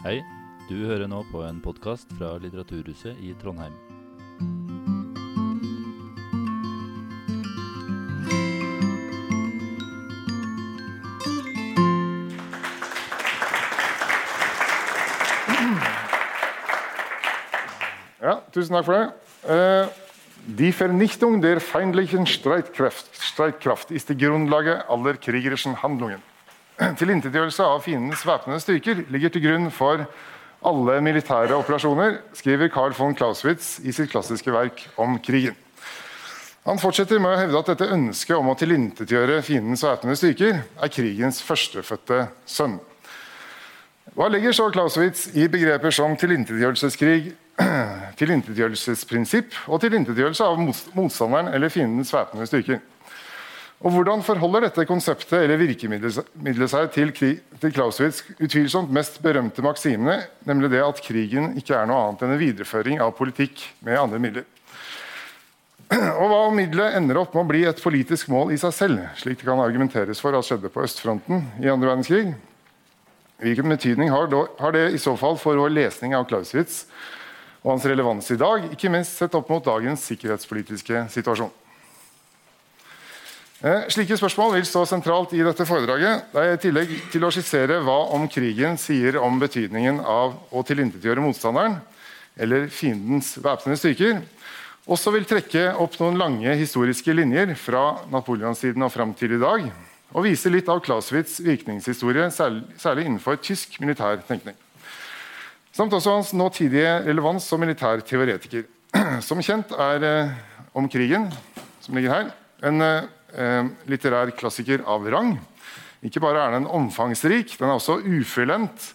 Hei, du hører nå på en podkast fra Litteraturhuset i Trondheim. Ja, tusen takk for det. Eh, die Vernichtung der feindlichen Streitkraft, Streitkraft ist die Grundlage aller kriegerischen Handlungen. Tilintetgjørelse av fiendens væpnede styrker ligger til grunn for alle militære operasjoner, skriver Carl von Clauswitz i sitt klassiske verk om krigen. Han fortsetter med å hevde at dette ønsket om å tilintetgjøre fiendens væpnede styrker er krigens førstefødte sønn. Hva legger så Clausewitz i begreper som tilintetgjørelseskrig, tilintetgjørelsesprinsipp og tilintetgjørelse av motstanderen eller fiendens væpnede styrker? Og Hvordan forholder dette konseptet eller virkemiddelet seg til, til Clausewitz' utvilsomt mest berømte maksimene, nemlig det at krigen ikke er noe annet enn en videreføring av politikk med andre midler? Og Hva om middelet ender opp med å bli et politisk mål i seg selv, slik det kan argumenteres for at skjedde på østfronten i andre verdenskrig? Hvilken betydning har, det i så fall for vår lesning av Clausewitz og hans relevans i dag, ikke minst sett opp mot dagens sikkerhetspolitiske situasjon? Eh, slike spørsmål vil stå sentralt i dette foredraget, Det jeg i tillegg til å skissere hva om krigen sier om betydningen av å tilintetgjøre motstanderen, eller fiendens væpnede styrker, også vil trekke opp noen lange historiske linjer fra napoleonstiden og fram til i dag, og vise litt av Clausewitz' virkningshistorie, særlig innenfor tysk militær tenkning. Samt også hans nåtidige relevans som militær teoretiker. Som kjent er eh, Om krigen, som ligger her, en eh, litterær klassiker av rang. Ikke bare er den omfangsrik, den er også ufullendt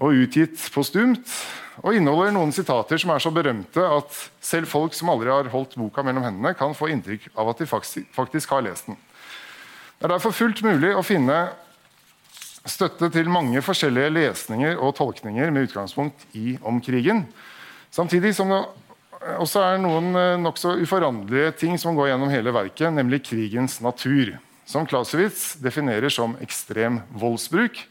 og utgitt postumt. Og inneholder noen sitater som er så berømte at selv folk som aldri har holdt boka mellom hendene, kan få inntrykk av at de faktisk har lest den. Det er derfor fullt mulig å finne støtte til mange forskjellige lesninger og tolkninger med utgangspunkt i om krigen, samtidig som det og så er det noen eh, nokså uforanderlige ting som går gjennom hele verket, nemlig krigens natur. Som Clausewitz definerer som ekstrem voldsbruk,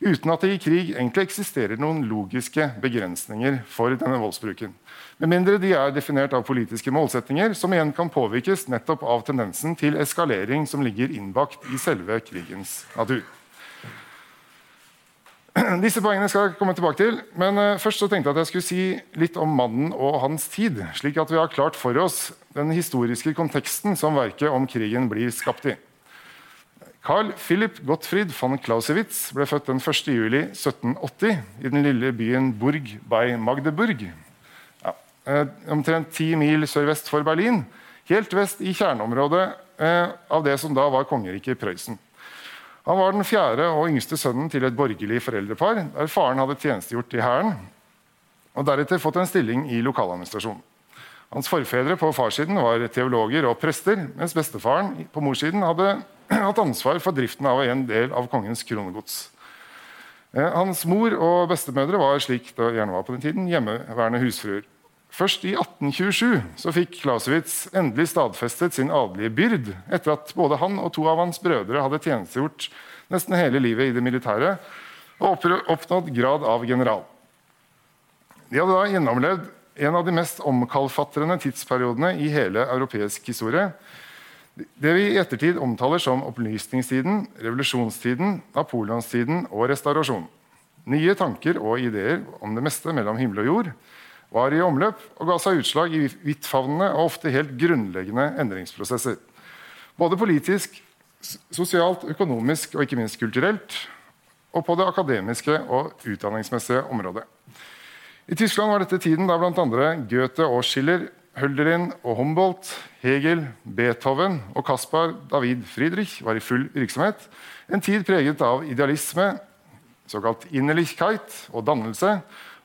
uten at det i krig egentlig eksisterer noen logiske begrensninger for denne voldsbruken. Med mindre de er definert av politiske målsettinger, som igjen kan påvirkes nettopp av tendensen til eskalering som ligger innbakt i selve krigens natur. Disse poengene skal jeg komme tilbake til, men uh, først så tenkte jeg at jeg skulle si litt om mannen og hans tid, slik at vi har klart for oss den historiske konteksten som verket om krigen blir skapt i. Carl Philipp Gottfried von Clausewitz ble født den 1. juli 1780 i den lille byen Burg bei Magdeburg. Ja, uh, omtrent ti mil sørvest for Berlin, helt vest i kjerneområdet uh, av det som da var kongeriket Prøysen. Han var den fjerde og yngste sønnen til et borgerlig foreldrepar, der faren hadde tjenestegjort i hæren og deretter fått en stilling i lokaladministrasjonen. Hans forfedre på farssiden var teologer og prester, mens bestefaren på morssiden hadde hatt ansvar for driften av en del av kongens kronegods. Eh, hans mor og bestemødre var slik det gjerne var på den tiden, hjemmeværende husfruer. Først i 1827 så fikk Clausewitz endelig stadfestet sin adelige byrd etter at både han og to av hans brødre hadde tjenestegjort nesten hele livet i det militære og oppnådd grad av general. De hadde da gjennomlevd en av de mest omkalfatrende tidsperiodene i hele europeisk historie. Det vi i ettertid omtaler som opplysningstiden, revolusjonstiden, napoleonstiden og restaurasjonen. Nye tanker og ideer om det meste mellom himmel og jord var i omløp og ga seg utslag i vidtfavnende og ofte helt grunnleggende endringsprosesser. Både politisk, sosialt, økonomisk og ikke minst kulturelt, og på det akademiske og utdanningsmessige området. I Tyskland var dette tiden da bl.a. Goethe og Schiller, Hölderin og Humboldt, Hegel, Beethoven og Caspar David Friedrich var i full virksomhet. En tid preget av idealisme, såkalt innerlichkeit og dannelse,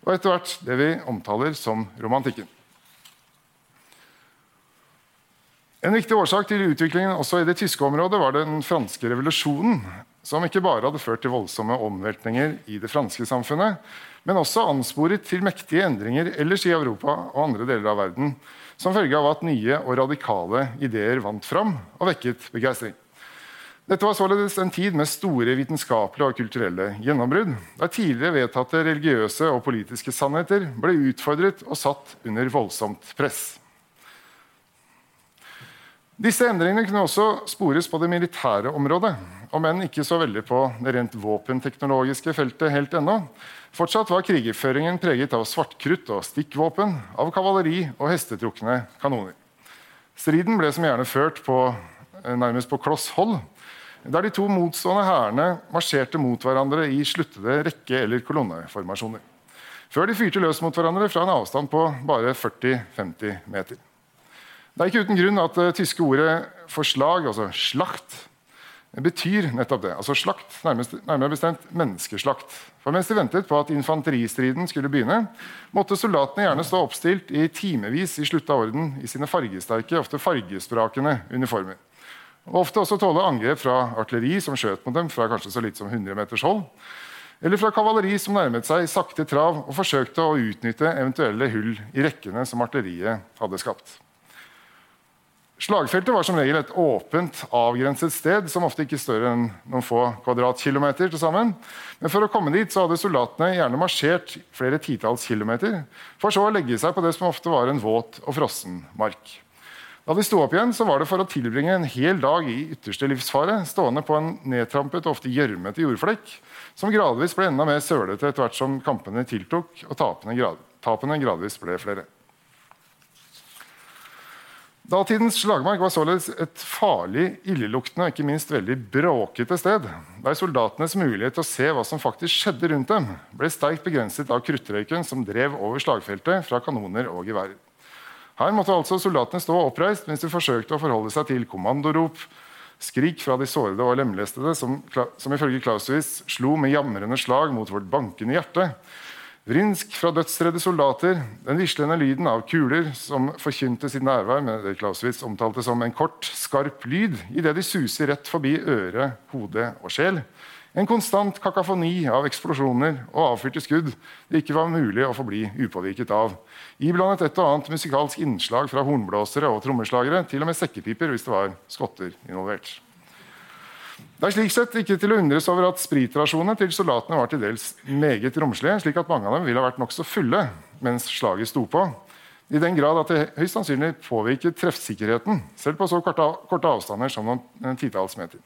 og etter hvert det vi omtaler som romantikken. En viktig årsak til utviklingen også i det tyske området var den franske revolusjonen, som ikke bare hadde ført til voldsomme omveltninger i det franske samfunnet, men også ansporet til mektige endringer ellers i Europa og andre deler av verden, som følge av at nye og radikale ideer vant fram og vekket begeistring. Dette var således en tid med store vitenskapelige og kulturelle gjennombrudd, der tidligere vedtatte religiøse og politiske sannheter ble utfordret og satt under voldsomt press. Disse endringene kunne også spores på det militære området, om enn ikke så veldig på det rent våpenteknologiske feltet helt ennå. Fortsatt var krigerføringen preget av svartkrutt og stikkvåpen, av kavaleri og hestetrukne kanoner. Striden ble som gjerne ført på, nærmest på kloss hold, der de to motstående hærene marsjerte mot hverandre i sluttede rekke- eller kolonneformasjoner. Før de fyrte løs mot hverandre fra en avstand på bare 40-50 meter. Det er ikke uten grunn at det tyske ordet for slag, altså slakt, betyr nettopp det. Altså slakt, nærmest, nærmere bestemt menneskeslakt. For mens de ventet på at infanteristriden skulle begynne, måtte soldatene gjerne stå oppstilt i timevis i slutta orden i sine fargesterke, ofte fargesprakende uniformer og ofte også tåle angrep fra artilleri som skjøt mot dem fra kanskje så litt som 100 meters hold, eller fra kavaleri som nærmet seg sakte trav og forsøkte å utnytte eventuelle hull i rekkene som artilleriet hadde skapt. Slagfeltet var som regel et åpent, avgrenset sted, som ofte ikke større enn noen få kvadratkilometer til sammen. Men for å komme dit så hadde soldatene gjerne marsjert flere titalls kilometer, for så å legge seg på det som ofte var en våt og frossen mark. Da de sto opp igjen, så var det for å tilbringe en hel dag i ytterste livsfare, stående på en nedtrampet og ofte gjørmete jordflekk, som gradvis ble enda mer sølete etter hvert som kampene tiltok og tapene, grad, tapene gradvis ble flere. Datidens slagmark var således et farlig, illeluktende og ikke minst veldig bråkete sted, der soldatenes mulighet til å se hva som faktisk skjedde rundt dem, ble sterkt begrenset av kruttrøyken som drev over slagfeltet fra kanoner og geværer. Her måtte altså soldatene stå oppreist mens de forsøkte å forholde seg til kommandorop, skrik fra de sårede og lemlestede, som, som ifølge Clausewitz slo med jamrende slag mot vårt bankende hjerte. Vrinsk fra dødsredde soldater, den vislende lyden av kuler som forkynte sitt nærvær med det Clausewitz omtalte som en kort, skarp lyd idet de suser rett forbi øre, hode og sjel. En konstant kakafoni av eksplosjoner og avfyrte skudd det ikke var mulig å forbli upåvirket av. Iblandet et og annet musikalsk innslag fra hornblåsere og trommeslagere, til og med sekkepiper hvis det var skotter involvert. Det er slik sett ikke til å undres over at spritrasjonene til soldatene var til dels meget romslige, slik at mange av dem ville ha vært nokså fulle mens slaget sto på. I den grad at det høyst sannsynlig påvirket treffsikkerheten, selv på så korte, avstander som noen titalls meter.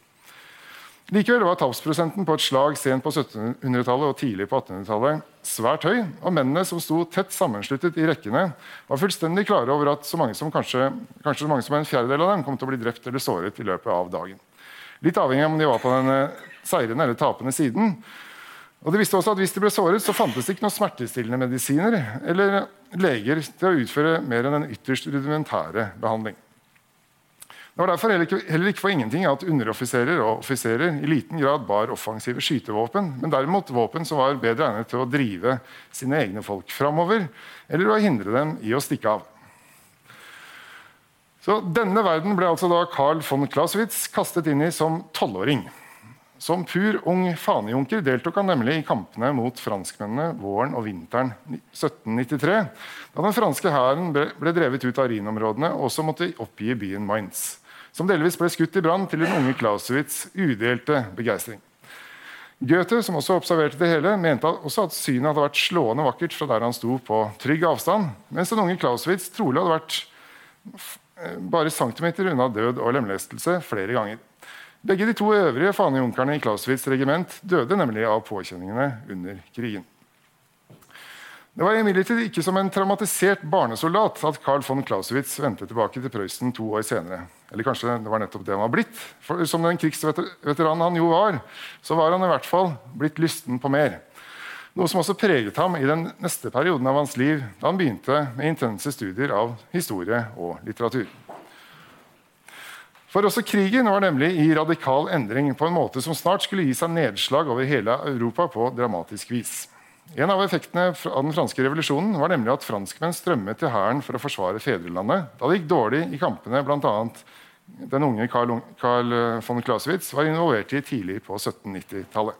Likevel var tapsprosenten på et slag sent på 1700-tallet og tidlig på 1800-tallet svært høy, og mennene som sto tett sammensluttet i rekkene, var fullstendig klare over at så mange som kanskje, kanskje så mange som en fjerdedel av dem kom til å bli drept eller såret i løpet av dagen. Litt avhengig av om de var på den seirende eller tapende siden. Og de visste også at Hvis de ble såret, så fantes det ikke noen smertestillende medisiner eller leger til å utføre mer enn en ytterst rudimentære behandling. Det var derfor heller ikke, heller ikke for ingenting at underoffiserer og offiserer i liten grad bar offensive skytevåpen, men derimot våpen som var bedre egnet til å drive sine egne folk framover, eller å hindre dem i å stikke av. Så Denne verden ble altså da Carl von Clausewitz kastet inn i som tolvåring. Som pur ung fanejunker deltok han nemlig i kampene mot franskmennene våren og vinteren 1793, da den franske hæren ble drevet ut av Rhinområdene og også måtte oppgi byen Mainz som delvis ble skutt i brann til den unge Clausewitz' udelte begeistring. Goethe, som også observerte det hele, mente også at synet hadde vært slående vakkert fra der han sto på trygg avstand, mens den unge Clausewitz trolig hadde vært eh, bare centimeter unna død og lemlestelse flere ganger. Begge de to øvrige fanejunkerne i Clausewitz' regiment døde nemlig av påkjenningene under krigen. Det var imidlertid ikke som en traumatisert barnesoldat at Carl von Clausewitz vendte tilbake til Prøysen to år senere. Eller kanskje det var nettopp det han var blitt. For Som den krigsveteranen han jo var, så var han i hvert fall blitt lysten på mer. Noe som også preget ham i den neste perioden av hans liv, da han begynte med intense studier av historie og litteratur. For også krigen var nemlig i radikal endring på en måte som snart skulle gi seg nedslag over hele Europa på dramatisk vis. En av effektene av den franske revolusjonen var nemlig at franskmenn strømmet til hæren for å forsvare fedrelandet. Da det gikk dårlig i kampene bl.a. den unge Carl, eh, von Clausewitz var involvert i tidlig på 1790-tallet.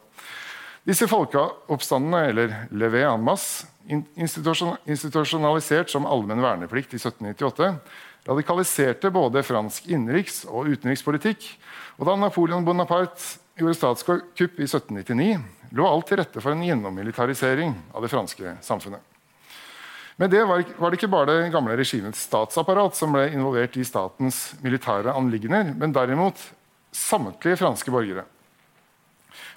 Disse folkeoppstandene, eller levé en masse, institusjonalisert som allmenn verneplikt i 1798, radikaliserte både fransk innenriks- og utenrikspolitikk. Og da Napoleon Bonaparte gjorde statskupp i 1799, lå alt til rette for en gjennommilitarisering av det franske samfunnet. Men det var, var, det ikke bare det gamle regimets statsapparat som ble involvert i statens militære anliggender, men derimot samtlige franske borgere.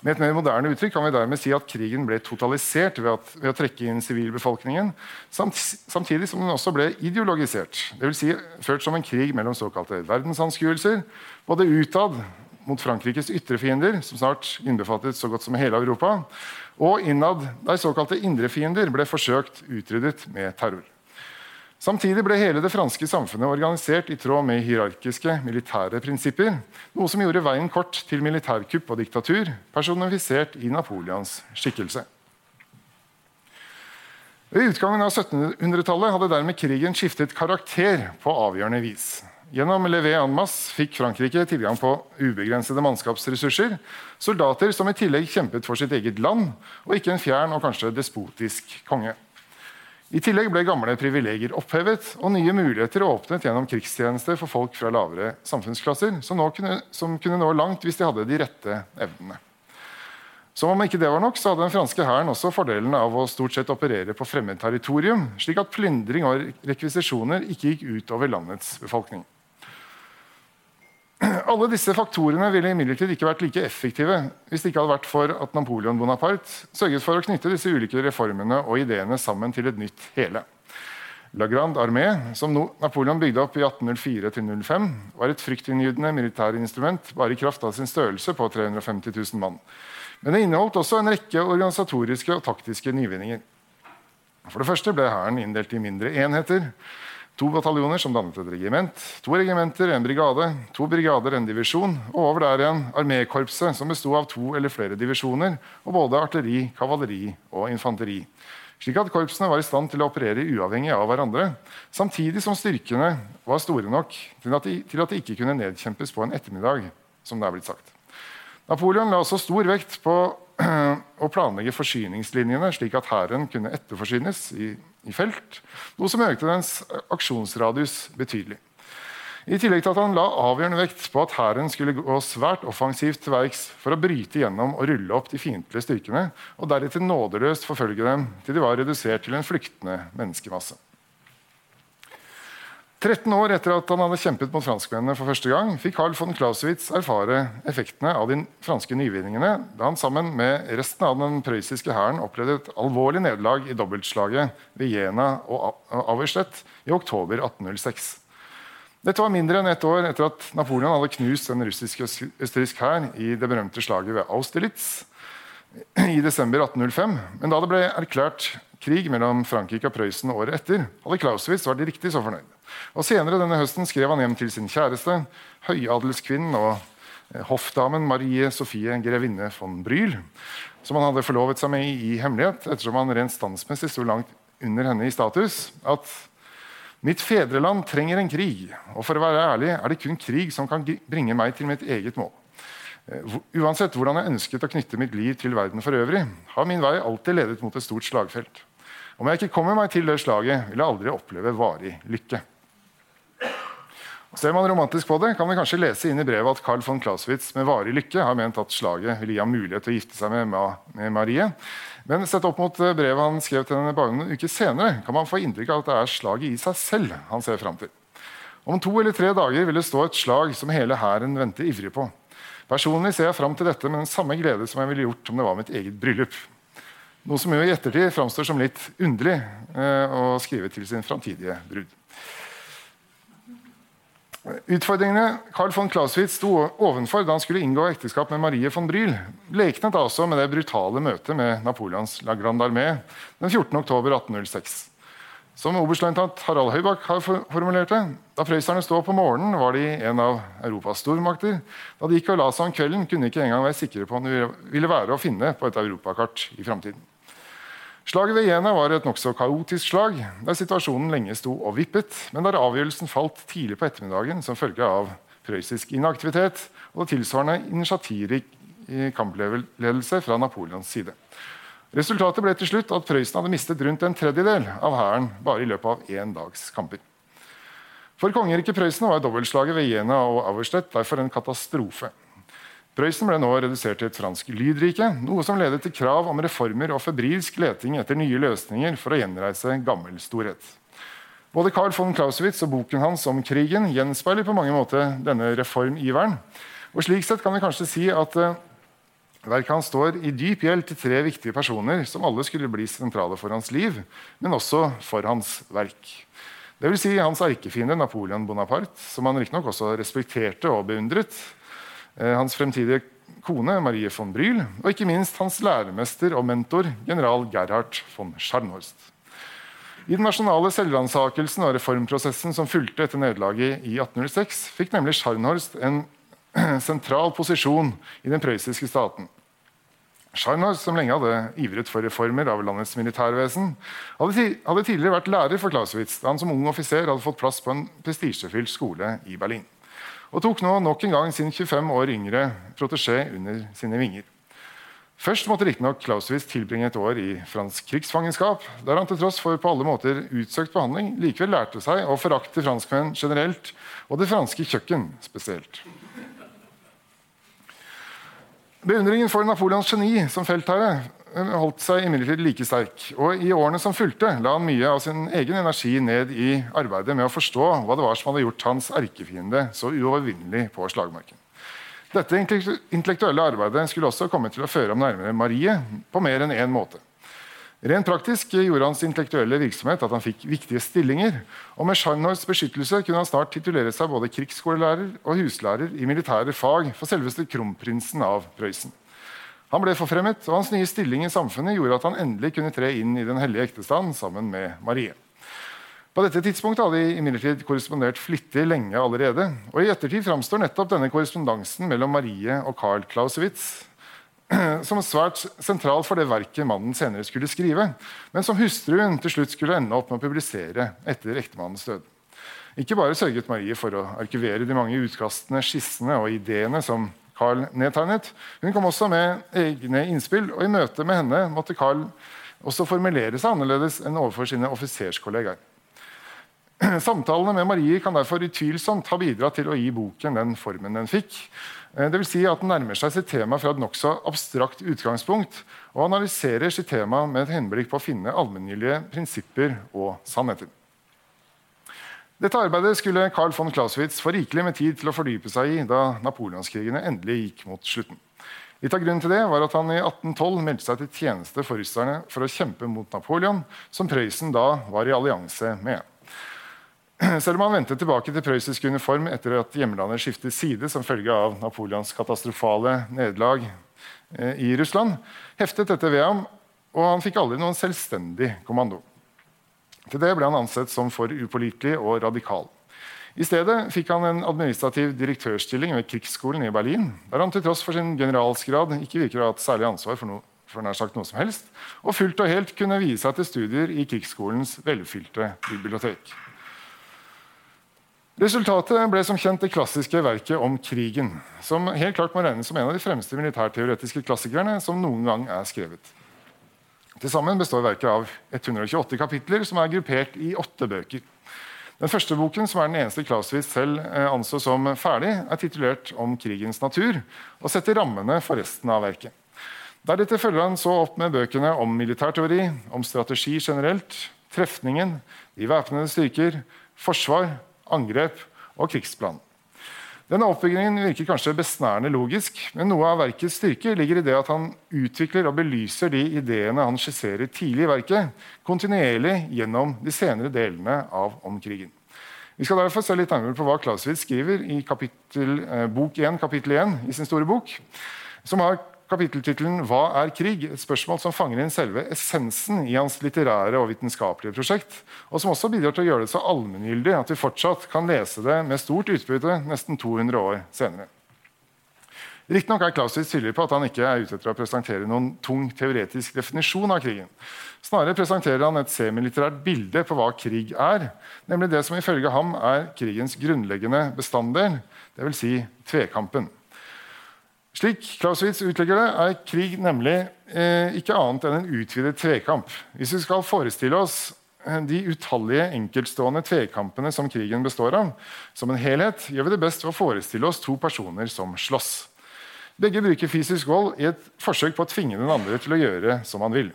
Med et mer moderne uttrykk kan vi dermed si at krigen ble totalisert ved, at, ved å trekke inn sivilbefolkningen, samt, samtidig som den også ble ideologisert. Dvs. Si, ført som en krig mellom såkalte verdensanskuelser, både utad mot Frankrikes ytre fiender, som snart innbefattet så godt som hele Europa, og innad der såkalte indre fiender ble forsøkt utryddet med terror. Samtidig ble hele det franske samfunnet organisert i tråd med hierarkiske militære prinsipper, noe som gjorde veien kort til militærkupp og diktatur, personifisert i Napoleons skikkelse. Ved utgangen av 1700-tallet hadde dermed krigen skiftet karakter på avgjørende vis. Gjennom Levé en masse fikk Frankrike tilgang på ubegrensede mannskapsressurser, soldater som i tillegg kjempet for sitt eget land, og ikke en fjern og kanskje despotisk konge. I tillegg ble gamle privilegier opphevet, og nye muligheter åpnet gjennom krigstjeneste for folk fra lavere samfunnsklasser, som, kunne, som kunne nå langt hvis de hadde de rette evnene. Som om ikke det var nok, så hadde den franske hæren også fordelen av å stort sett operere på fremmed territorium, slik at plyndring og rekvisisjoner ikke gikk ut over landets befolkning. Alle disse faktorene ville imidlertid ikke vært like effektive hvis det ikke hadde vært for at Napoleon Bonaparte sørget for å knytte disse ulike reformene og ideene sammen til et nytt hele. La Grande Armée, som Napoleon bygde opp i 1804-05, var et fryktinngytende militærinstrument bare i kraft av sin størrelse på 350 000 mann. Men det inneholdt også en rekke organisatoriske og taktiske nyvinninger. For det første ble hæren inndelt i mindre enheter. To bataljoner som dannet et regiment, to regimenter, en brigade, to brigader, en divisjon, og over der igjen armékorpset, som besto av to eller flere divisjoner, og både artilleri, kavaleri og infanteri. Slik at korpsene var i stand til å operere uavhengig av hverandre, samtidig som styrkene var store nok til at de, til at de ikke kunne nedkjempes på en ettermiddag, som det er blitt sagt. Napoleon la også stor vekt på å planlegge forsyningslinjene slik at hæren kunne etterforsynes i i felt, noe som økte dens aksjonsradius betydelig. I tillegg til at han la avgjørende vekt på at hæren skulle gå svært offensivt til verks for å bryte gjennom og rulle opp de fiendtlige styrkene, og deretter nådeløst forfølge dem til de var redusert til en flyktende menneskemasse. 13 år etter at han hadde kjempet mot franskmennene for første gang, fikk Carl von Clausewitz erfare effektene av de franske nyvinningene da han sammen med resten av den prøyssiske hæren opplevde et alvorlig nederlag i dobbeltslaget ved Jena og Auerstedt i oktober 1806. Dette var mindre enn ett år etter at Napoleon hadde knust den russiske østerriksk hær i det berømte slaget ved Austerlitz i desember 1805. Men da det ble erklært krig mellom Frankrike og Prøysen året etter, hadde Clausewitz vært riktig så fornøyd. Og Senere denne høsten skrev han hjem til sin kjæreste, høyadelskvinnen og eh, hoffdamen Marie Sofie grevinne von Bryl, som han hadde forlovet seg med i hemmelighet, ettersom han rent standsmessig sto langt under henne i status, at Mitt fedreland trenger en krig, og for å være ærlig er det kun krig som kan bringe meg til mitt eget mål. Eh, uansett hvordan jeg ønsket å knytte mitt liv til verden for øvrig, har min vei alltid ledet mot et stort slagfelt. Om jeg ikke kommer meg til det slaget, vil jeg aldri oppleve varig lykke. Ser man romantisk på det, kan vi kanskje lese inn i brevet at Carl von Clausewitz med varig lykke har ment at slaget ville gi ham mulighet til å gifte seg med, med Marie. Men sett opp mot eh, brevet han skrev til henne bare noen uker senere, kan man få inntrykk av at det er slaget i seg selv han ser fram til. Om to eller tre dager vil det stå et slag som hele hæren venter ivrig på. Personlig ser jeg fram til dette med den samme glede som jeg ville gjort om det var mitt eget bryllup. Noe som jo i ettertid framstår som litt underlig eh, å skrive til sin framtidige brud. Utfordringene Carl von Clausewitz sto ovenfor da han skulle inngå ekteskap med Marie von Bryl, leknet altså med det brutale møtet med Napoleons La Grande Armée den 14. oktober 1806. Som oberstløytnant Harald Høybakk har formulert det, da prøysserne sto på morgenen, var de en av Europas stormakter. Da de gikk og la seg om kvelden, kunne de ikke engang være sikre på om de ville være å finne på et europakart i framtiden. Slaget ved Jena var et nokså kaotisk slag, der situasjonen lenge sto og vippet, men der avgjørelsen falt tidlig på ettermiddagen som følge av prøyssisk inaktivitet og tilsvarende initiativrik kampledelse fra Napoleons side. Resultatet ble til slutt at Prøysen hadde mistet rundt en tredjedel av hæren bare i løpet av én dags kamper. For kongeriket Prøysen var dobbeltslaget ved Jena og Auerstedt derfor en katastrofe. Prøysen ble nå redusert til et fransk lydrike, noe som ledet til krav om reformer og febrilsk leting etter nye løsninger for å gjenreise gammel storhet. Både Carl von Clausewitz og boken hans om krigen gjenspeiler på mange måter denne reformiveren. Og slik sett kan vi kanskje si at uh, verket hans står i dyp gjeld til tre viktige personer som alle skulle bli sentrale for hans liv, men også for hans verk. Det vil si hans erkefiende Napoleon Bonaparte, som han riktignok også respekterte og beundret. Eh, hans fremtidige kone Marie von Bryhl, og ikke minst hans læremester og mentor general Gerhard von Scharnhorst. I den nasjonale selvransakelsen og reformprosessen som fulgte etter nederlaget i 1806, fikk nemlig Scharnhorst en sentral posisjon i den prøyssiske staten. Scharnhorst, som lenge hadde ivret for reformer av landets militærvesen, hadde tidligere vært lærer for Clausewitz da han som ung offiser hadde fått plass på en prestisjefylt skole i Berlin. Og tok nå nok en gang sin 25 år yngre protesjé under sine vinger. Først måtte riktignok Clausewitz tilbringe et år i fransk krigsfangenskap, der han til tross for på alle måter utsøkt behandling likevel lærte seg å forakte franskmenn generelt og det franske kjøkken spesielt. Beundringen for Napoleons geni som feltherre holdt seg imidlertid like sterk. Og I årene som fulgte, la han mye av sin egen energi ned i arbeidet med å forstå hva det var som hadde gjort hans erkefiende så uovervinnelig på slagmarken. Dette intellektuelle arbeidet skulle også komme til å føre ham nærmere Marie på mer enn én måte. Rent praktisk gjorde hans intellektuelle virksomhet at han fikk viktige stillinger, og med Scharnhorsts beskyttelse kunne han snart titulere seg både krigsskolelærer og huslærer i militære fag for selveste kronprinsen av Prøysen. Han ble forfremmet, og hans nye stilling i samfunnet gjorde at han endelig kunne tre inn i den hellige ektestand sammen med Marie. På dette tidspunktet hadde de imidlertid korrespondert flittig lenge allerede, og i ettertid framstår nettopp denne korrespondansen mellom Marie og Carl Clausewitz som svært sentral for det verket mannen senere skulle skrive, men som hustruen til slutt skulle ende opp med å publisere etter ektemannens død. Ikke bare sørget Marie for å arkivere de mange utkastene, skissene og ideene som Carl nedtegnet, hun kom også med egne innspill, og i møte med henne måtte Carl også formulere seg annerledes enn overfor sine offiserskollegaer. Samtalene med Marie kan derfor utvilsomt ha bidratt til å gi boken den formen den fikk, Eh, det vil si at Den nærmer seg sitt tema fra et nokså abstrakt utgangspunkt og analyserer sitt tema med et henblikk på å finne allmenngyldige prinsipper og sannheter. Dette arbeidet skulle Carl von Clausewitz få rikelig med tid til å fordype seg i da napoleonskrigene endelig gikk mot slutten. Litt av grunnen til det var at Han i 1812 meldte seg til tjeneste for russerne for å kjempe mot Napoleon, som Prøysen da var i allianse med. Selv om han vendte tilbake til prøyssisk uniform etter at hjemlandet skiftet side som følge av Napoleons katastrofale nederlag eh, i Russland, heftet dette ved ham, og han fikk aldri noen selvstendig kommando. Til det ble han ansett som for upålitelig og radikal. I stedet fikk han en administrativ direktørstilling ved krigsskolen i Berlin, der han til tross for sin generalsgrad ikke virker å ha hatt særlig ansvar for, noe, for nær sagt noe som helst, og fullt og helt kunne vie seg til studier i krigsskolens velfylte bibliotek. Resultatet ble som kjent det klassiske verket om krigen, som helt klart må regnes som en av de fremste militærteoretiske klassikerne som noen gang er skrevet. Til sammen består verket av 128 kapitler som er gruppert i åtte bøker. Den første boken, som er den eneste Clausewitz selv eh, anså som ferdig, er titulert 'Om krigens natur' og setter rammene for resten av verket. Deretter følger han så opp med bøkene om militærteori, om strategi generelt, trefningen, de væpnede styrker, forsvar angrep og krigsplan. Denne oppbyggingen virker kanskje besnærende logisk, men noe av verkets styrke ligger i det at han utvikler og belyser de ideene han skisserer tidlig i verket, kontinuerlig gjennom de senere delene av Om krigen. Vi skal derfor se litt nærmere på hva Clausewitz skriver i kapittel, eh, bok 1, kapittel 1 i sin store bok, som har kapitteltittelen 'Hva er krig?' et spørsmål som fanger inn selve essensen i hans litterære og vitenskapelige prosjekt, og som også bidrar til å gjøre det så allmenngyldig at vi fortsatt kan lese det med stort utbytte nesten 200 år senere. Riktignok er Clausewitz tydelig på at han ikke er ute etter å presentere noen tung teoretisk definisjon av krigen. Snarere presenterer han et semilitterært bilde på hva krig er, nemlig det som ifølge ham er krigens grunnleggende bestanddel, dvs. Si tvekampen. Slik Clausewitz utlegger det, er krig nemlig eh, ikke annet enn en utvidet tvekamp. Hvis vi skal forestille oss de utallige enkeltstående tvekampene som krigen består av, som en helhet, gjør vi det best ved å forestille oss to personer som slåss. Begge bruker fysisk vold i et forsøk på å tvinge den andre til å gjøre som han vil.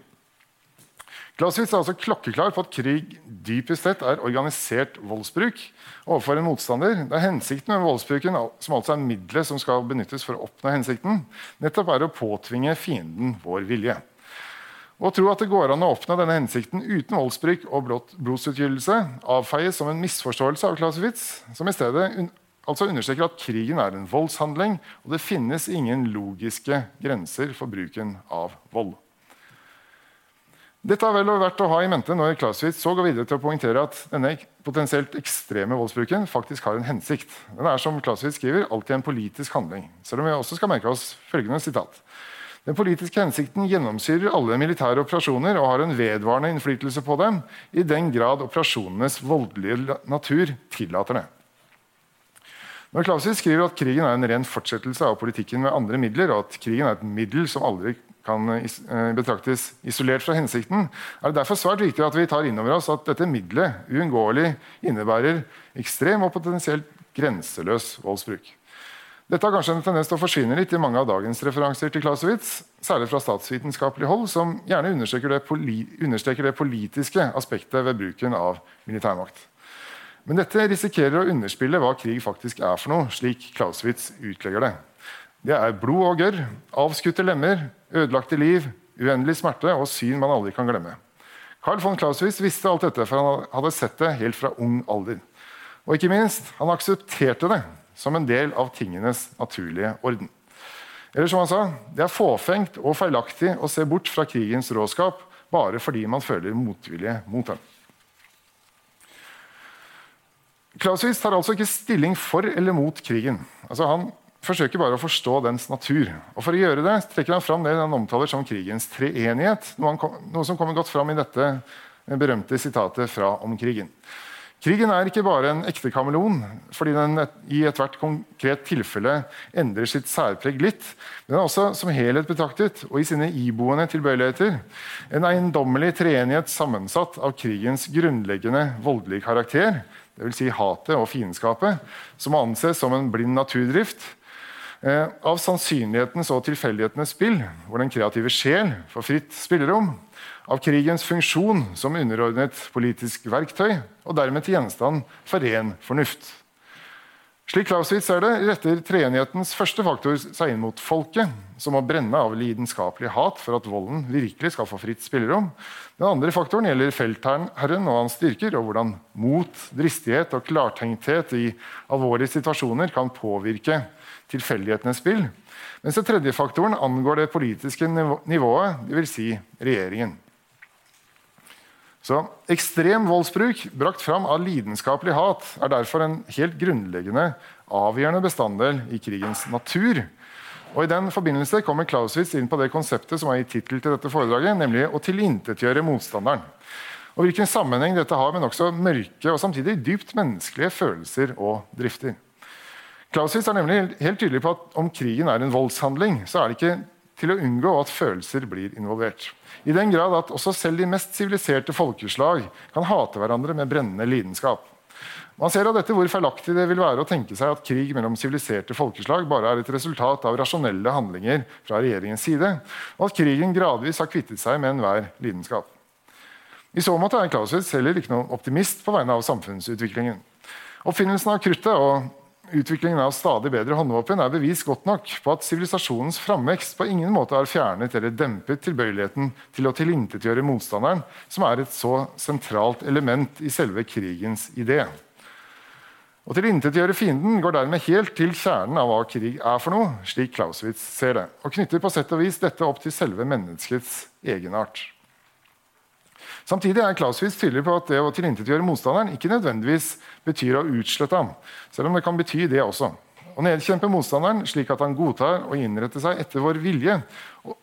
Clausewitz er altså klokkeklar på at krig dypest sett er organisert voldsbruk overfor en motstander, er hensikten med voldsbruken, som altså er middelet som skal benyttes for å oppnå hensikten, nettopp er å påtvinge fienden vår vilje. Å tro at det går an å oppnå denne hensikten uten voldsbruk og blodsutgytelse, avfeies som en misforståelse av Clausewitz, som i stedet altså understreker at krigen er en voldshandling, og det finnes ingen logiske grenser for bruken av vold. Dette er vel verdt å ha i mente når Clausewitz så går videre til å poengtere at denne potensielt ekstreme voldsbruken faktisk har en hensikt. Den er som Clausewitz skriver, alltid en politisk handling. Selv om vi også skal merke oss følgende sitat. Den politiske hensikten gjennomsyrer alle militære operasjoner og har en vedvarende innflytelse på dem, i den grad operasjonenes voldelige natur tillater det. Når Clausewitz skriver at krigen er en ren fortsettelse av politikken med andre midler, og at krigen er et middel som aldri kan eh, betraktes isolert fra hensikten, er det derfor svært viktig at vi tar inn over oss at dette middelet uunngåelig innebærer ekstrem og potensielt grenseløs voldsbruk. Dette har kanskje en tendens til å forsvinne litt i mange av dagens referanser til Clausewitz, særlig fra statsvitenskapelig hold, som gjerne understreker det, understreker det politiske aspektet ved bruken av militærmakt. Men dette risikerer å underspille hva krig faktisk er for noe, slik Clausewitz utlegger det. Det er blod og gørr, avskutte lemmer, ødelagte liv, uendelig smerte og syn man aldri kan glemme. Carl von Clausewitz visste alt dette, for han hadde sett det helt fra ung alder. Og ikke minst, han aksepterte det som en del av tingenes naturlige orden. Eller som han sa, Det er fåfengt og feilaktig å se bort fra krigens råskap bare fordi man føler motvilje mot den. Clausewitz tar altså ikke stilling for eller mot krigen. Altså, han forsøker bare å forstå dens natur. Og For å gjøre det trekker han fram det han omtaler som krigens treenighet, noe, noe som kommer godt fram i dette berømte sitatet fra om krigen. Krigen er ikke bare en ekte kameleon fordi den i ethvert konkret tilfelle endrer sitt særpreg litt. Den er også som helhet betraktet og i sine iboende tilbøyeligheter en eiendommelig treenighet sammensatt av krigens grunnleggende voldelige karakter, dvs. Si hatet og fiendskapet, som anses som en blind naturdrift, eh, av sannsynlighetens og tilfeldighetenes spill, hvor den kreative sjel får fritt spillerom, av krigens funksjon som underordnet politisk verktøy og dermed til gjenstand for ren fornuft. Slik Clausewitz ser det, retter treenighetens første faktor seg inn mot folket, som må brenne av lidenskapelig hat for at volden virkelig skal få fritt spillerom. Den andre faktoren gjelder feltherren og hans styrker, og hvordan mot, dristighet og klartenkthet i alvorlige situasjoner kan påvirke tilfeldighetenes spill. Mens den tredje faktoren angår det politiske nivået, dvs. Si regjeringen. Så Ekstrem voldsbruk brakt fram av lidenskapelig hat er derfor en helt grunnleggende, avgjørende bestanddel i krigens natur. Og I den forbindelse kommer Clausewitz inn på det konseptet som har gitt tittel til dette foredraget, nemlig å tilintetgjøre motstanderen. Og Hvilken sammenheng dette har med nokså mørke og samtidig dypt menneskelige følelser og drifter. Clausewitz er nemlig helt tydelig på at om krigen er en voldshandling, så er det ikke til å unngå at følelser blir involvert. I den grad at også selv de mest siviliserte folkeslag kan hate hverandre med brennende lidenskap. Man ser av dette hvor feilaktig det vil være å tenke seg at krig mellom siviliserte folkeslag bare er et resultat av rasjonelle handlinger fra regjeringens side, og at krigen gradvis har kvittet seg med enhver lidenskap. I så måte er Clausewitz heller ikke noen optimist på vegne av samfunnsutviklingen. Oppfinnelsen av kruttet og Utviklingen av stadig bedre håndvåpen er bevis godt nok på at sivilisasjonens framvekst på ingen måte har fjernet eller dempet tilbøyeligheten til å tilintetgjøre motstanderen, som er et så sentralt element i selve krigens idé. Å tilintetgjøre fienden går dermed helt til kjernen av hva krig er for noe, slik Clausewitz ser det, og knytter på sett og vis dette opp til selve menneskets egenart. Samtidig er Clausewitz tydelig på at det å tilintetgjøre motstanderen ikke nødvendigvis betyr å utslette ham, selv om det kan bety det også. Å nedkjempe motstanderen slik at han godtar å innrette seg etter vår vilje,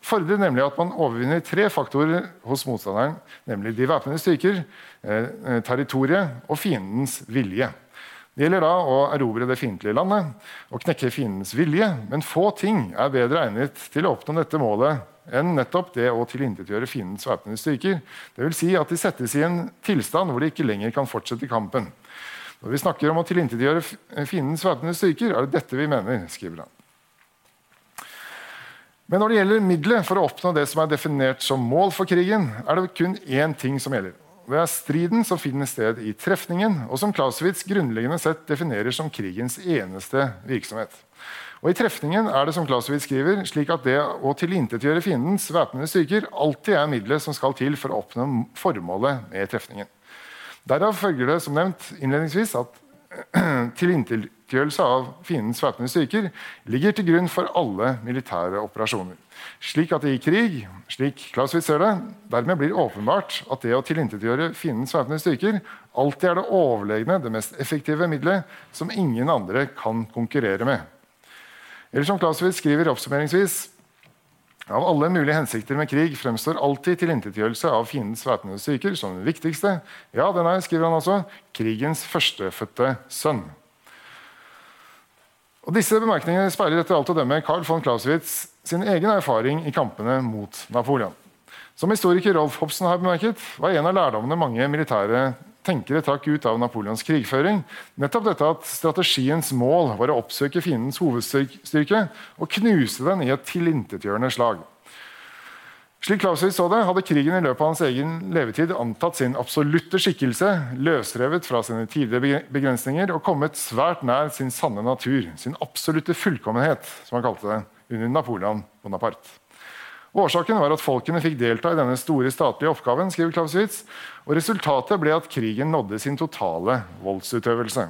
fordrer nemlig at man overvinner tre faktorer hos motstanderen, nemlig de væpnede styrker, eh, territoriet og fiendens vilje. Det gjelder da å erobre det fiendtlige landet og knekke fiendens vilje, men få ting er bedre egnet til å oppnå dette målet enn nettopp det å tilintetgjøre fiendens væpnede styrker. Dvs. Si at de settes i en tilstand hvor de ikke lenger kan fortsette kampen. Når vi snakker om å tilintetgjøre fiendens væpnede styrker, er det dette vi mener. skriver han. Men når det gjelder middelet for å oppnå det som er definert som mål for krigen, er det kun én ting som gjelder. Det er striden som finner sted i trefningen, og som Clausewitz grunnleggende sett definerer som krigens eneste virksomhet. Og I trefningen er det som Clausewitz skriver, slik at det å tilintetgjøre fiendens væpnede styrker alltid er middelet som skal til for å oppnå formålet med trefningen. Derav følger det som nevnt innledningsvis at tilintetgjørelse av fiendens væpnede styrker ligger til grunn for alle militære operasjoner. Slik at det i krig, slik Clausewitz ser det, dermed blir åpenbart at det å tilintetgjøre fiendens væpnede styrker alltid er det overlegne, det mest effektive middelet som ingen andre kan konkurrere med. Eller som Clausewitz skriver oppsummeringsvis av alle mulige hensikter med krig fremstår alltid tilintetgjørelse av fiendens væpnede styrker som den viktigste. Ja, den er, skriver han altså, krigens førstefødte sønn. Og Disse bemerkningene speiler etter alt å dømme Carl von Clausewitz sin egen erfaring i kampene mot Napoleon. Som historiker Rolf Hobson har bemerket, var en av lærdommene mange militære tenkere trakk ut av Napoleons krigføring, nettopp dette at strategiens mål var å oppsøke fiendens hovedstyrke og knuse den i et tilintetgjørende slag. Slik Clausewitz så det, hadde krigen i løpet av hans egen levetid antatt sin absolutte skikkelse, løsrevet fra sine tidligere begrensninger og kommet svært nær sin sanne natur, sin absolutte fullkommenhet, som han kalte det, under Napoleon Bonaparte. Årsaken var at folkene fikk delta i denne store statlige oppgaven, skriver Clausewitz, og resultatet ble at krigen nådde sin totale voldsutøvelse.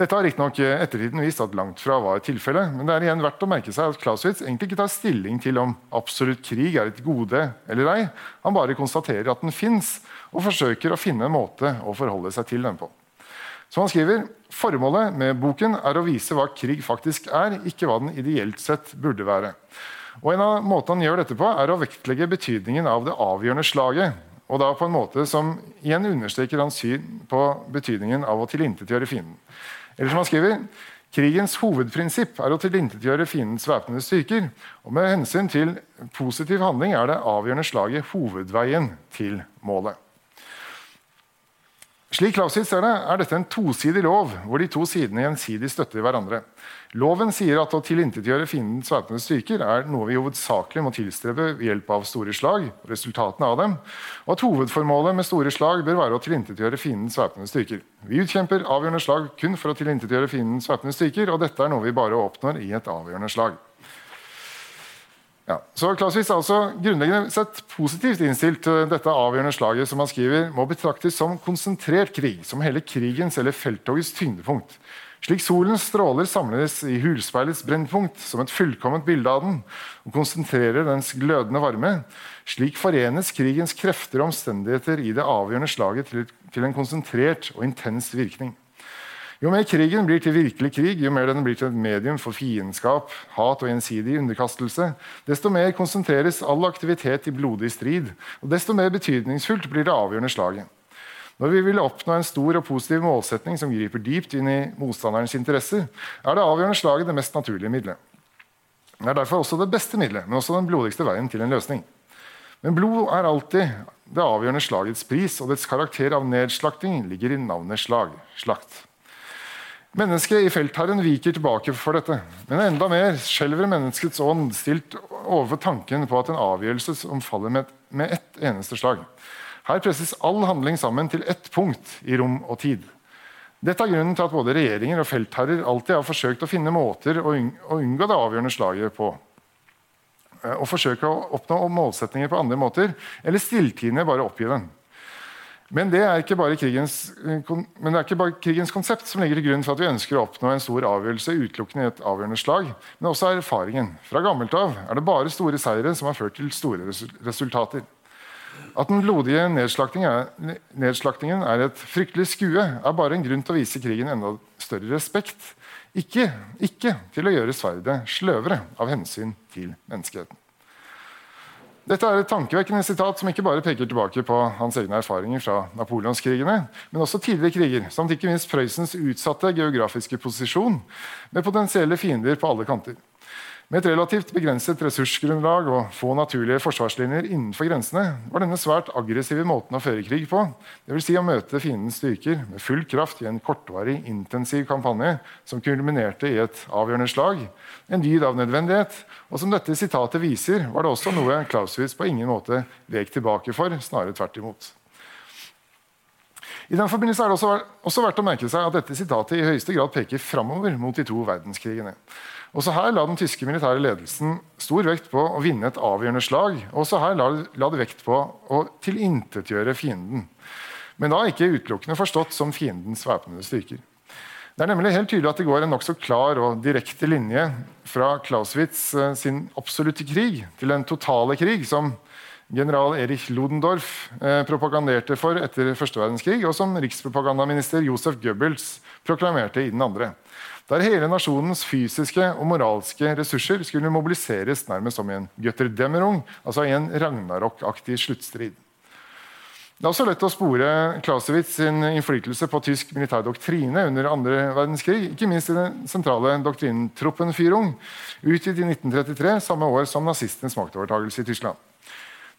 Dette har riktignok ettertiden vist at langt fra var tilfellet, men det er igjen verdt å merke seg at Clausewitz egentlig ikke tar stilling til om absolutt krig er et gode eller ei. Han bare konstaterer at den fins, og forsøker å finne en måte å forholde seg til den på. Som han skriver, Formålet med boken er å vise hva krig faktisk er, ikke hva den ideelt sett burde være. Og En av måtene han gjør dette på, er å vektlegge betydningen av det avgjørende slaget. Og da på en måte som igjen understreker hans syn på betydningen av å tilintetgjøre fienden. Eller som han skriver, Krigens hovedprinsipp er å tilintetgjøre fiendens væpnede styrker. Og med hensyn til positiv handling er det avgjørende slaget hovedveien til målet. Slik Clausitz ser det, er dette en tosidig lov, hvor de to sidene gjensidig støtter hverandre. Loven sier at å tilintetgjøre fiendens væpnede styrker er noe vi hovedsakelig må tilstrebe ved hjelp av store slag, resultatene av dem, og at hovedformålet med store slag bør være å tilintetgjøre fiendens væpnede styrker. Vi utkjemper avgjørende slag kun for å tilintetgjøre fiendens væpnede styrker, og dette er noe vi bare oppnår i et avgjørende slag. Ja, så Clausewitz er altså grunnleggende sett positivt innstilt til dette avgjørende slaget som han skriver, må betraktes som konsentrert krig, som hele krigens eller felttogets tyngdepunkt. Slik solens stråler samles i hulspeilets brennpunkt som et fullkomment bilde av den, og konsentrerer dens glødende varme, slik forenes krigens krefter og omstendigheter i det avgjørende slaget til, til en konsentrert og intens virkning. Jo mer krigen blir til virkelig krig, jo mer den blir til et medium for fiendskap, hat og gjensidig underkastelse, desto mer konsentreres all aktivitet i blodig strid, og desto mer betydningsfullt blir det avgjørende slaget. Når vi vil oppnå en stor og positiv målsetning som griper dypt inn i motstanderens interesser, er det avgjørende slaget det mest naturlige middelet. Det er derfor også det beste middelet, men også den blodigste veien til en løsning. Men blod er alltid det avgjørende slagets pris, og dets karakter av nedslakting ligger i navnet slag. Slakt. Mennesket i feltherren viker tilbake for dette. Men enda mer skjelver menneskets ånd stilt overfor tanken på at en avgjørelse som faller med, ett eneste slag. Her presses all handling sammen til ett punkt i rom og tid. Dette er grunnen til at både regjeringer og feltherrer alltid har forsøkt å finne måter å unngå det avgjørende slaget på. Og forsøke å oppnå målsetninger på andre måter, eller stilltiende bare oppgi den. Men det krigens, eh, men det er ikke bare krigens konsept som ligger til grunn for at vi ønsker å oppnå en stor avgjørelse utelukkende i et avgjørende slag, men også erfaringen. Fra gammelt av er det bare store seire som har ført til store resultater. At den blodige nedslaktingen er et fryktelig skue, er bare en grunn til å vise krigen enda større respekt. Ikke, ikke til å gjøre sverdet sløvere av hensyn til menneskeheten. Dette er et tankevekkende sitat som ikke bare peker tilbake på hans egne erfaringer fra napoleonskrigene, men også tidligere kriger, samt ikke minst Prøysens utsatte geografiske posisjon med potensielle fiender på alle kanter. Med et relativt begrenset ressursgrunnlag og få naturlige forsvarslinjer innenfor grensene var denne svært aggressive måten å føre krig på, dvs. Si å møte fiendens styrker med full kraft i en kortvarig, intensiv kampanje som kulminerte i et avgjørende slag, en dyd av nødvendighet, og som dette sitatet viser, var det også noe Clausewitz på ingen måte vek tilbake for, snarere tvert imot. I den forbindelse er det også, også verdt å merke seg at dette sitatet i høyeste grad peker framover mot de to verdenskrigene. Også her la den tyske militære ledelsen stor vekt på å vinne et avgjørende slag. Også her la, la det vekt på å tilintetgjøre fienden. Men da ikke utelukkende forstått som fiendens væpnede styrker. Det er nemlig helt tydelig at det går en nokså klar og direkte linje fra Clausewitz eh, sin absolutte krig til den totale krig, som general Erich Ludendorff eh, propaganderte for etter første verdenskrig, og som rikspropagandaminister Josef Goebbels proklamerte i den andre der hele nasjonens fysiske og moralske ressurser skulle mobiliseres nærmest som i en Götterdämmerung, altså i en Ragnarok-aktig sluttstrid. Det er også lett å spore Clausewitz sin innflytelse på tysk militær doktrine under andre verdenskrig, ikke minst i den sentrale doktrinen Truppenführung, utgitt i 1933, samme år som nazistenes maktovertagelse i Tyskland.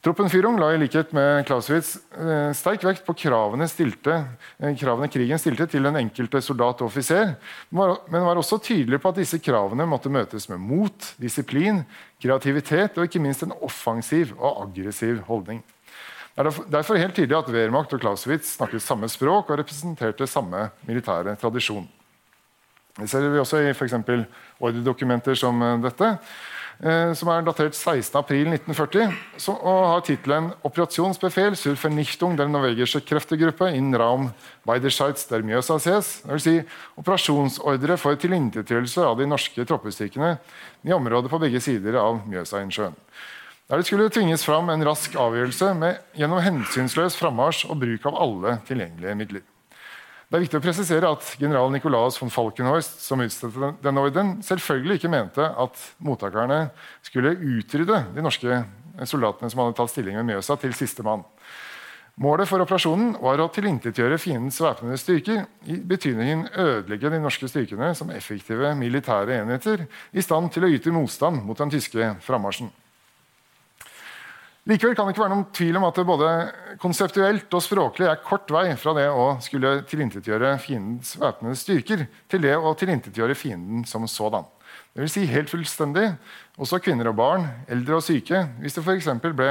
Truppenführung la i likhet med Clausewitz eh, sterk vekt på kravene, stilte, eh, kravene, krigen stilte til den enkelte soldat og offiser, men var også tydelig på at disse kravene måtte møtes med mot, disiplin, kreativitet og ikke minst en offensiv og aggressiv holdning. Det er derfor helt tydelig at Wehrmacht og Clausewitz snakket samme språk og representerte samme militære tradisjon. Det ser vi også i f.eks. ordredokumenter som eh, dette. Eh, som er datert 16.4.1940, og har tittelen 'Operasjonsbefel sur Vernichtung der norwegische Kreftegruppe in Raum Weiderscheitz der Mjøsa ses'. Vil si operasjonsordre for tilintetgjørelse av de norske troppestyrkene i området på begge sider av Mjøsainnsjøen. Der det skulle tvinges fram en rask avgjørelse med, gjennom hensynsløs frammarsj og bruk av alle tilgjengelige midler. Det er viktig å presisere at general Nikolaus von Falkenhorst som utstedte denne orden, selvfølgelig ikke mente at mottakerne skulle utrydde de norske soldatene som hadde tatt stilling ved Mjøsa, til siste mann. Målet for operasjonen var å tilintetgjøre fiendens væpnede styrker, i betydningen ødelegge de norske styrkene som effektive militære enheter i stand til å yte motstand mot den tyske frammarsjen. Likevel kan det ikke være noen tvil om at det både konseptuelt og språklig er kort vei fra det å skulle tilintetgjøre fiendens væpnede styrker til det å tilintetgjøre fienden som sådan. Vil si helt fullstendig, også kvinner og barn, eldre og syke, hvis det f.eks. ble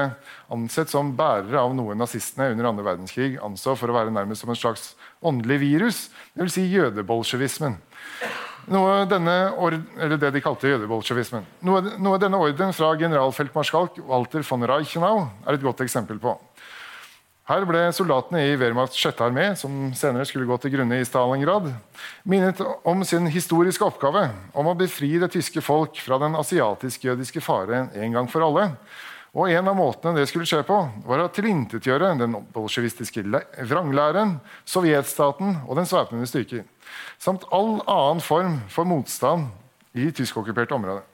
ansett som bærere av noe nazistene under andre verdenskrig anså for å være nærmest som en slags åndelig virus, dvs. Si jødebolsjevismen. Noe det de kalte jødebolsjevismen. Noe, noe denne ordren fra generalfeltmarskalk Walter von Reichenau er et godt eksempel på. Her ble soldatene i Wehrmachts 6. armé, som senere skulle gå til grunne i Stalingrad, minnet om sin historiske oppgave om å befri det tyske folk fra den asiatisk-jødiske fare en gang for alle. Og En av måtene det skulle skje på, var å tilintetgjøre den bolsjevistiske vranglæren, sovjetstaten og dens væpnede styrker samt all annen form for motstand i tyskokkuperte områder.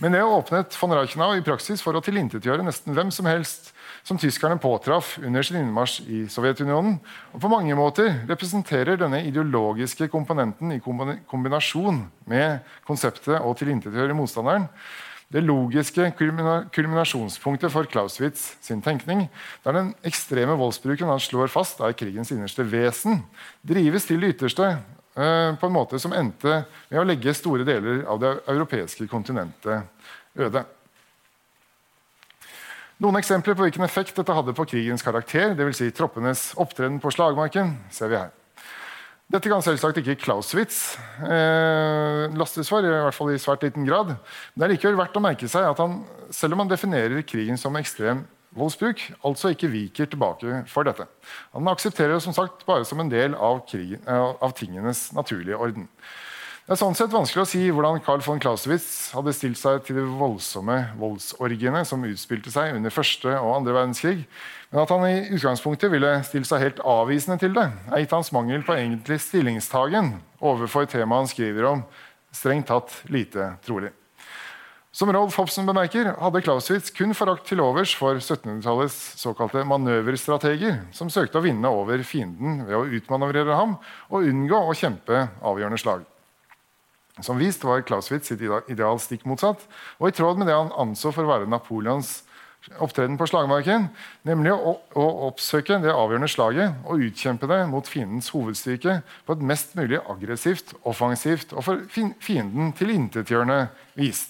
Men det åpnet von Reichenau i praksis for å tilintetgjøre nesten hvem som helst som tyskerne påtraff under sin innmarsj i Sovjetunionen. Og på mange måter representerer denne ideologiske komponenten i kombinasjon med konseptet å tilintetgjøre motstanderen det logiske kulminasjonspunktet for Clausewitz sin tenkning, der den ekstreme voldsbruken han slår fast er krigens innerste vesen, drives til det ytterste eh, på en måte som endte med å legge store deler av det europeiske kontinentet øde. Noen eksempler på hvilken effekt dette hadde på krigens karakter, dvs. Si troppenes opptreden på slagmarken, ser vi her. Dette kan selvsagt ikke Clausewitz eh, lastes for, i hvert fall i svært liten grad. Men det er likevel verdt å merke seg at han, selv om han definerer krigen som ekstrem voldsbruk, altså ikke viker tilbake for dette. Han aksepterer det som sagt bare som en del av, krigen, eh, av tingenes naturlige orden. Det er sånn sett vanskelig å si hvordan Carl von Clausewitz hadde stilt seg til de voldsomme voldsorgiene som utspilte seg under første og andre verdenskrig, men at han i utgangspunktet ville stilt seg helt avvisende til det, er gitt hans mangel på egentlig stillingstagen overfor temaet han skriver om, strengt tatt lite trolig. Som Rolf Hobson bemerker, hadde Clausewitz kun forakt til overs for 1700-tallets såkalte manøverstrateger, som søkte å vinne over fienden ved å utmanøvrere ham og unngå å kjempe avgjørende slag. Som vist var Clausewitz sitt ideal stikk motsatt, og i tråd med det han anså for å være Napoleons opptreden på slagmarken, nemlig å, å, oppsøke det avgjørende slaget og utkjempe det mot fiendens hovedstyrke på et mest mulig aggressivt, offensivt og for fienden tilintetgjørende vis.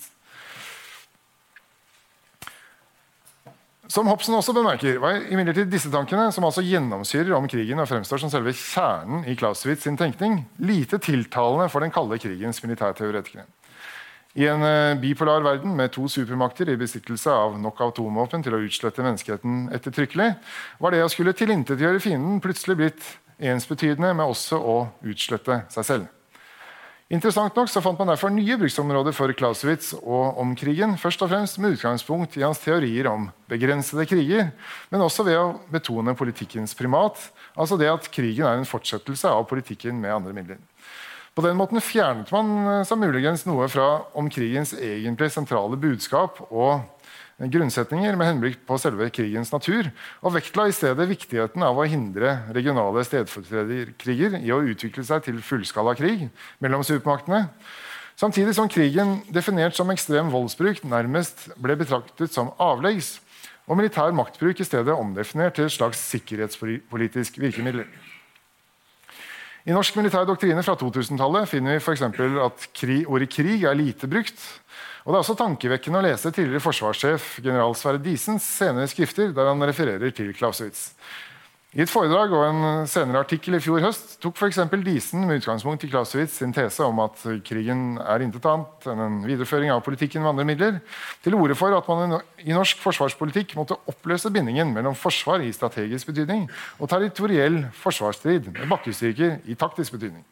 Som Hobson også bemerker, var imidlertid disse tankene, som altså gjennomsyrer om krigen og fremstår som selve kjernen i Clausewitz sin tenkning, lite tiltalende for den kalde krigens militærteoretikere. I en eh, bipolar verden med to supermakter i besittelse av nok atomvåpen til å utslette menneskeheten ettertrykkelig, var det å skulle tilintetgjøre fienden plutselig blitt ensbetydende med også å utslette seg selv. Interessant nok så fant man derfor nye bruksområder for Clausewitz og om krigen, først og fremst med utgangspunkt i hans teorier om begrensede kriger, men også ved å betone politikkens primat, altså det at krigen er en fortsettelse av politikken med andre midler. På den måten fjernet man eh, seg muligens noe fra om krigens egentlig sentrale budskap og grunnsetninger med henblikk på selve krigens natur, og vektla i stedet viktigheten av å hindre regionale stedfortrederkriger i å utvikle seg til fullskala krig mellom supermaktene. Samtidig som krigen, definert som ekstrem voldsbruk, nærmest ble betraktet som avleggs, og militær maktbruk i stedet omdefinert til et slags sikkerhetspolitisk virkemiddel. I norsk militær doktrine fra 2000-tallet finner vi f.eks. at krig, ordet krig er lite brukt. Og Det er også tankevekkende å lese tidligere forsvarssjef general Sverre Disens senere skrifter der han refererer til Clausewitz. I et foredrag og en senere artikkel i fjor høst tok f.eks. Diesen med utgangspunkt i Clausewitz sin tese om at krigen er intet annet enn en videreføring av politikken med andre midler, til orde for at man i norsk forsvarspolitikk måtte oppløse bindingen mellom forsvar i strategisk betydning og territoriell forsvarsstrid med bakkestyrker i taktisk betydning.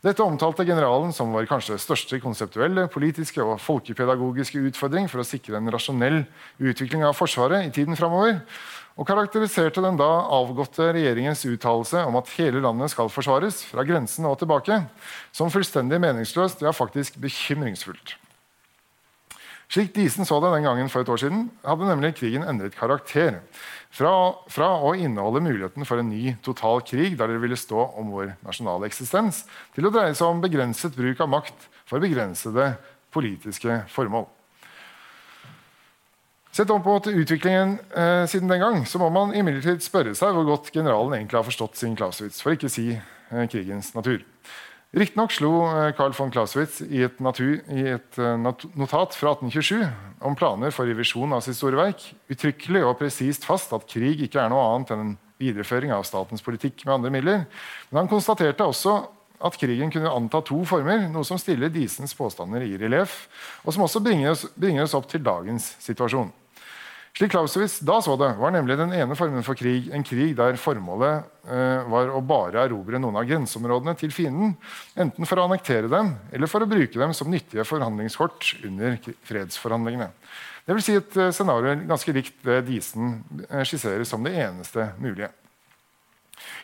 Dette omtalte generalen som vår kanskje største konseptuelle, politiske og folkepedagogiske utfordring for å sikre en rasjonell utvikling av Forsvaret i tiden framover og karakteriserte den da avgåtte regjeringens uttalelse om at hele landet skal forsvares, fra grensen og tilbake, som fullstendig meningsløst, ja, faktisk bekymringsfullt. Slik Disen så det den gangen for et år siden, hadde nemlig krigen endret karakter. Fra, fra å inneholde muligheten for en ny total krig der det ville stå om vår nasjonale eksistens, til å dreie seg om begrenset bruk av makt for begrensede politiske formål. Sett om på utviklingen eh, siden den gang, så må man imidlertid spørre seg hvor godt generalen egentlig har forstått sin Clausewitz, for ikke å si eh, krigens natur. Riktignok slo eh, Carl von Clausewitz i et, natur, i et eh, notat fra 1827 om planer for revisjon av sitt store verk uttrykkelig og presist fast at krig ikke er noe annet enn en videreføring av statens politikk med andre midler. Men han konstaterte også at krigen kunne anta to former, noe som stiller Disens påstander i relieff, og som også bringer oss, bringer oss opp til dagens situasjon. Slik Clausewitz da så det, var nemlig den ene formen for krig en krig der formålet eh, var å bare erobre noen av grenseområdene til fienden, enten for å annektere dem eller for å bruke dem som nyttige forhandlingskort under fredsforhandlingene. Det vil si et eh, scenario ganske likt det Disen eh, skisserer som det eneste mulige.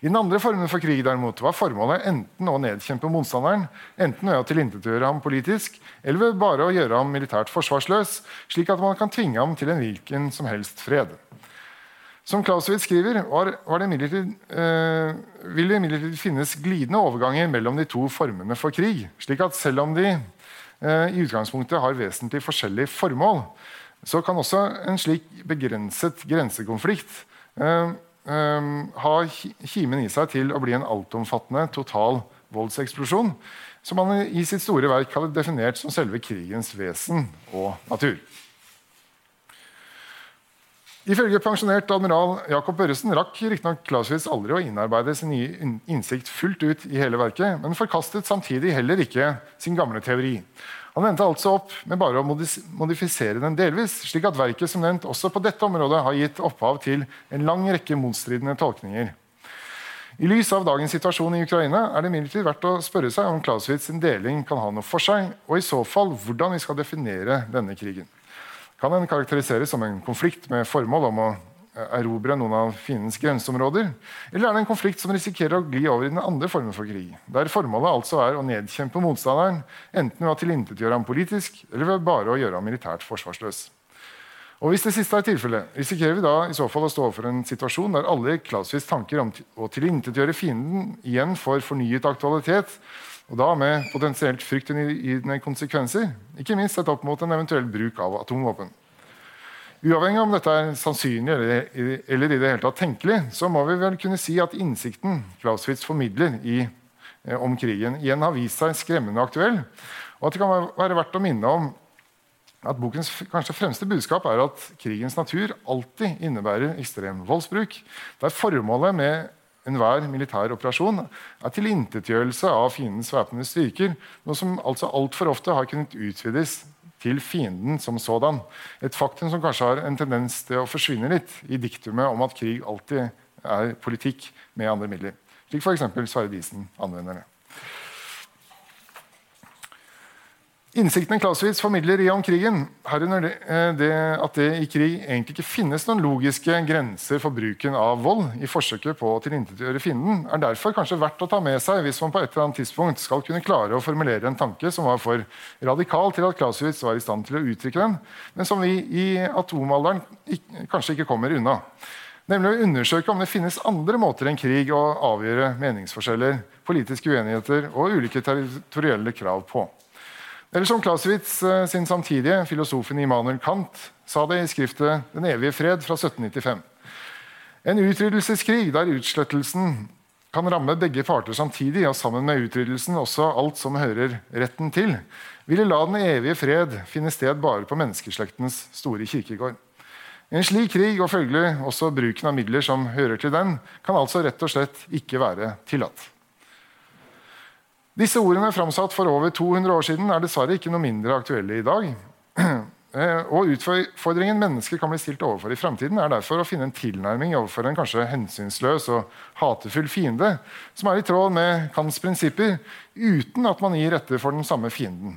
I den andre formen for krig derimot var formålet enten å nedkjempe motstanderen, enten ved å tilintetgjøre ham politisk, eller ved bare å gjøre ham militært forsvarsløs, slik at man kan tvinge ham til en hvilken som helst fred. Som Clausewitz skriver, var, var det eh, vil det imidlertid finnes glidende overganger mellom de to formene for krig, slik at selv om de eh, i utgangspunktet har vesentlig forskjellig formål, så kan også en slik begrenset grensekonflikt eh, har kimen i seg til å bli en altomfattende total voldseksplosjon, som han i sitt store verk hadde definert som selve krigens vesen og natur. Ifølge pensjonert admiral Jacob Børresen rakk riktignok Clausewitz aldri å innarbeide sin nye innsikt fullt ut i hele verket, men forkastet samtidig heller ikke sin gamle teori. Han endte altså opp med bare å modifisere den delvis, slik at verket som nevnt også på dette området har gitt opphav til en lang rekke motstridende tolkninger. I lys av dagens situasjon i Ukraina er det imidlertid verdt å spørre seg om Clausewitz deling kan ha noe for seg, og i så fall hvordan vi skal definere denne krigen. Kan den karakteriseres som en konflikt med formål om å erobre noen av fiendens grenseområder? Eller er det en konflikt som risikerer å gli over i den andre formen for krig? Der formålet altså er å nedkjempe motstanderen, enten ved å tilintetgjøre ham politisk eller ved bare å gjøre ham militært forsvarsløs. Og Hvis det siste er tilfellet, risikerer vi da i så fall å stå overfor en situasjon der alle Clausewitz tanker om å tilintetgjøre fienden igjen får fornyet aktualitet, Og da med potensielt fryktinngytende konsekvenser, ikke minst sett opp mot en eventuell bruk av atomvåpen. Uavhengig om dette er sannsynlig eller, eller, i det hele tatt tenkelig, så må vi vel kunne si at innsikten Clausewitz formidler i, eh, om krigen, igjen har vist seg skremmende aktuell. Og at det kan være verdt å minne om at Bokens kanskje fremste budskap er at krigens natur alltid innebærer ekstrem voldsbruk. Der formålet med enhver militær operasjon er tilintetgjørelse av fiendens væpnede styrker, noe som altså altfor ofte har kunnet utvides til fienden som sådan. Et faktum som kanskje har en tendens til å forsvinne litt i diktumet om at krig alltid er politikk med andre midler. Slik f.eks. Sverre Diesen anvender det. Innsikten Clausewitz formidler i om krigen, herunder eh, det, at det i krig egentlig ikke finnes noen logiske grenser for bruken av vold i forsøket på å tilintetgjøre fienden, er derfor kanskje verdt å ta med seg hvis man på et eller annet tidspunkt skal kunne klare å formulere en tanke som var for radikal til at Clausewitz var i stand til å uttrykke den, men som vi i atomalderen kanskje ikke kommer unna. Nemlig å undersøke om det finnes andre måter enn krig å avgjøre meningsforskjeller, politiske uenigheter og ulike territorielle krav på. Eller som Clausewitz eh, sin samtidige, filosofen Immanuel Kant, sa det i skriftet 'Den evige fred' fra 1795. En utryddelseskrig der utslettelsen kan ramme begge parter samtidig, og sammen med utryddelsen også alt som hører retten til, ville la den evige fred finne sted bare på menneskeslektens store kirkegård. En slik krig, og følgelig også bruken av midler som hører til den, kan altså rett og slett ikke være tillatt. Disse ordene framsatt for over 200 år siden er dessverre ikke noe mindre aktuelle i dag. Eh, og Utfordringen mennesker kan bli stilt overfor i fremtiden, er derfor å finne en tilnærming overfor en kanskje hensynsløs og hatefull fiende, som er i tråd med Kants prinsipper, uten at man gir etter for den samme fienden.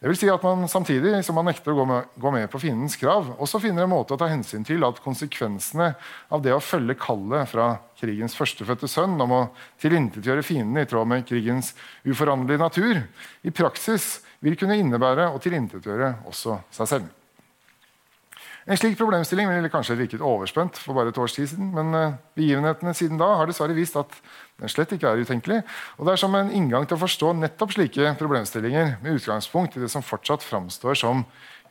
Det vil si at man samtidig som man nekter å gå med, på fiendens krav, også finner en måte å ta hensyn til at konsekvensene av det å følge kallet fra krigens førstefødte sønn om å tilintetgjøre fienden i tråd med krigens uforanderlige natur, i praksis vil kunne innebære å tilintetgjøre også seg selv. En slik problemstilling ville kanskje virket overspent for bare et års tid siden, men uh, begivenhetene siden da har dessverre vist at den slett ikke er utenkelig. Og det er som en inngang til å forstå nettopp slike problemstillinger med utgangspunkt i det som fortsatt framstår som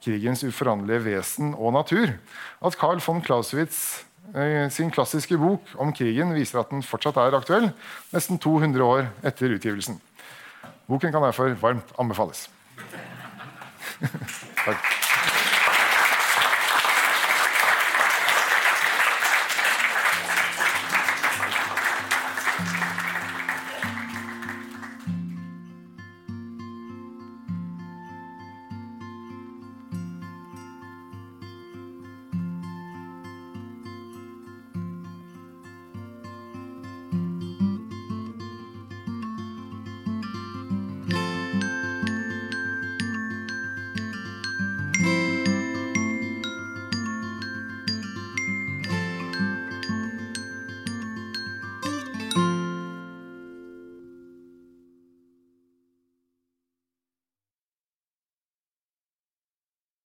krigens uforanderlige vesen og natur, at Carl von Clausewitz uh, sin klassiske bok om krigen viser at den fortsatt er aktuell, nesten 200 år etter utgivelsen. Boken kan derfor varmt anbefales. Takk.